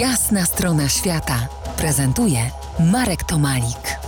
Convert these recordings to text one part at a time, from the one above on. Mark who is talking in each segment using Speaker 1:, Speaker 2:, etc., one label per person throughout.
Speaker 1: Jasna strona świata prezentuje Marek Tomalik.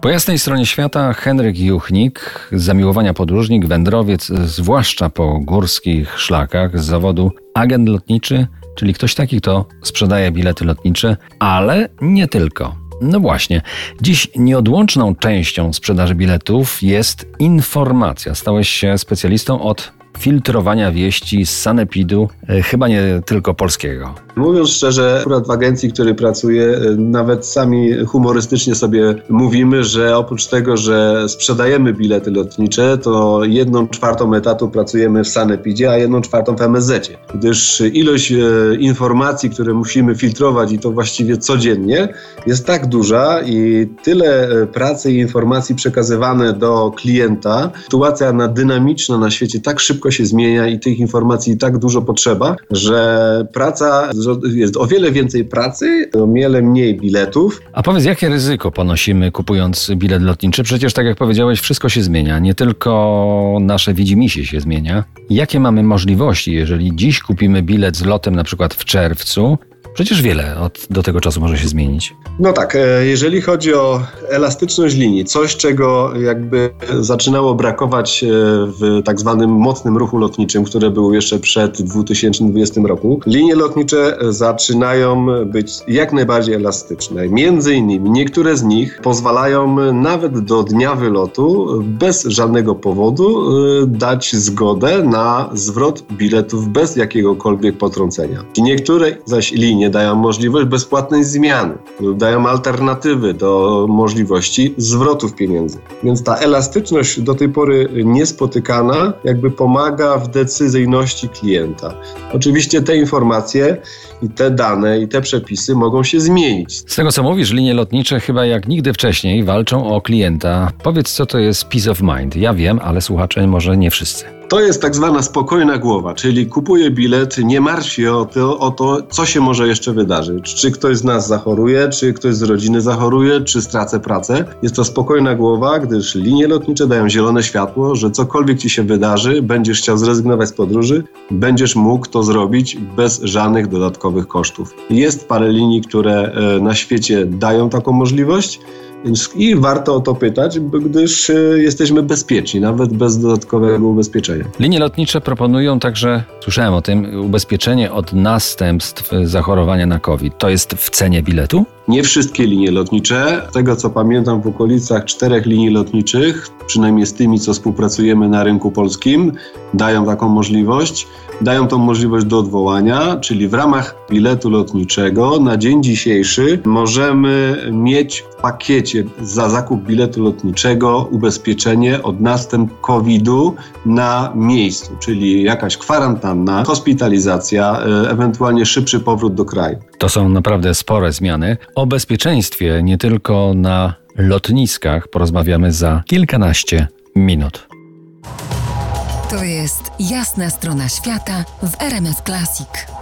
Speaker 2: Po jasnej stronie świata Henryk Juchnik, zamiłowania podróżnik, wędrowiec, zwłaszcza po górskich szlakach, z zawodu agent lotniczy, czyli ktoś taki, kto sprzedaje bilety lotnicze, ale nie tylko. No właśnie, dziś nieodłączną częścią sprzedaży biletów jest informacja. Stałeś się specjalistą od filtrowania wieści z sanepidu, e, chyba nie tylko polskiego.
Speaker 3: Mówiąc szczerze, akurat w agencji, w której pracuję, e, nawet sami humorystycznie sobie mówimy, że oprócz tego, że sprzedajemy bilety lotnicze, to jedną czwartą etatu pracujemy w sanepidzie, a jedną czwartą w MSZ, gdyż ilość e, informacji, które musimy filtrować i to właściwie codziennie, jest tak duża i tyle pracy i informacji przekazywane do klienta, sytuacja na dynamiczna na świecie tak szybko szybko się zmienia i tych informacji tak dużo potrzeba, że praca, jest o wiele więcej pracy, o wiele mniej biletów.
Speaker 2: A powiedz, jakie ryzyko ponosimy kupując bilet lotniczy? Przecież tak jak powiedziałeś, wszystko się zmienia, nie tylko nasze widzimisię się zmienia. Jakie mamy możliwości, jeżeli dziś kupimy bilet z lotem na przykład w czerwcu, Przecież wiele od, do tego czasu może się zmienić.
Speaker 3: No tak, e, jeżeli chodzi o elastyczność linii, coś czego jakby zaczynało brakować e, w tak zwanym mocnym ruchu lotniczym, które było jeszcze przed 2020 roku, linie lotnicze zaczynają być jak najbardziej elastyczne. Między innymi niektóre z nich pozwalają nawet do dnia wylotu bez żadnego powodu e, dać zgodę na zwrot biletów bez jakiegokolwiek potrącenia. Niektóre zaś linie dają możliwość bezpłatnej zmiany dają alternatywy do możliwości zwrotów pieniędzy. Więc ta elastyczność do tej pory niespotykana jakby pomaga w decyzyjności klienta. Oczywiście te informacje i te dane i te przepisy mogą się zmienić.
Speaker 2: Z tego co mówisz, linie lotnicze chyba jak nigdy wcześniej walczą o klienta. Powiedz co to jest peace of mind. Ja wiem, ale słuchacze może nie wszyscy.
Speaker 3: To jest tak zwana spokojna głowa, czyli kupuję bilet, nie martw się o to, o to, co się może jeszcze wydarzyć. Czy ktoś z nas zachoruje, czy ktoś z rodziny zachoruje, czy stracę pracę. Jest to spokojna głowa, gdyż linie lotnicze dają zielone światło, że cokolwiek ci się wydarzy, będziesz chciał zrezygnować z podróży, będziesz mógł to zrobić bez żadnych dodatkowych kosztów. Jest parę linii, które e, na świecie dają taką możliwość. I warto o to pytać, gdyż e, jesteśmy bezpieczni, nawet bez dodatkowego ubezpieczenia.
Speaker 2: Linie lotnicze proponują także, słyszałem o tym, ubezpieczenie od następstw zachorowania na COVID. To jest w cenie biletu?
Speaker 3: Nie wszystkie linie lotnicze. Z tego co pamiętam, w okolicach czterech linii lotniczych, przynajmniej z tymi, co współpracujemy na rynku polskim, dają taką możliwość. Dają tą możliwość do odwołania, czyli w ramach biletu lotniczego na dzień dzisiejszy możemy mieć w pakiecie za zakup biletu lotniczego ubezpieczenie od następstw COVID-u na miejscu, czyli jakaś kwarantanna, hospitalizacja, e, ewentualnie szybszy powrót do kraju.
Speaker 2: To są naprawdę spore zmiany. O bezpieczeństwie nie tylko na lotniskach porozmawiamy za kilkanaście minut.
Speaker 1: To jest jasna strona świata w RMS Classic.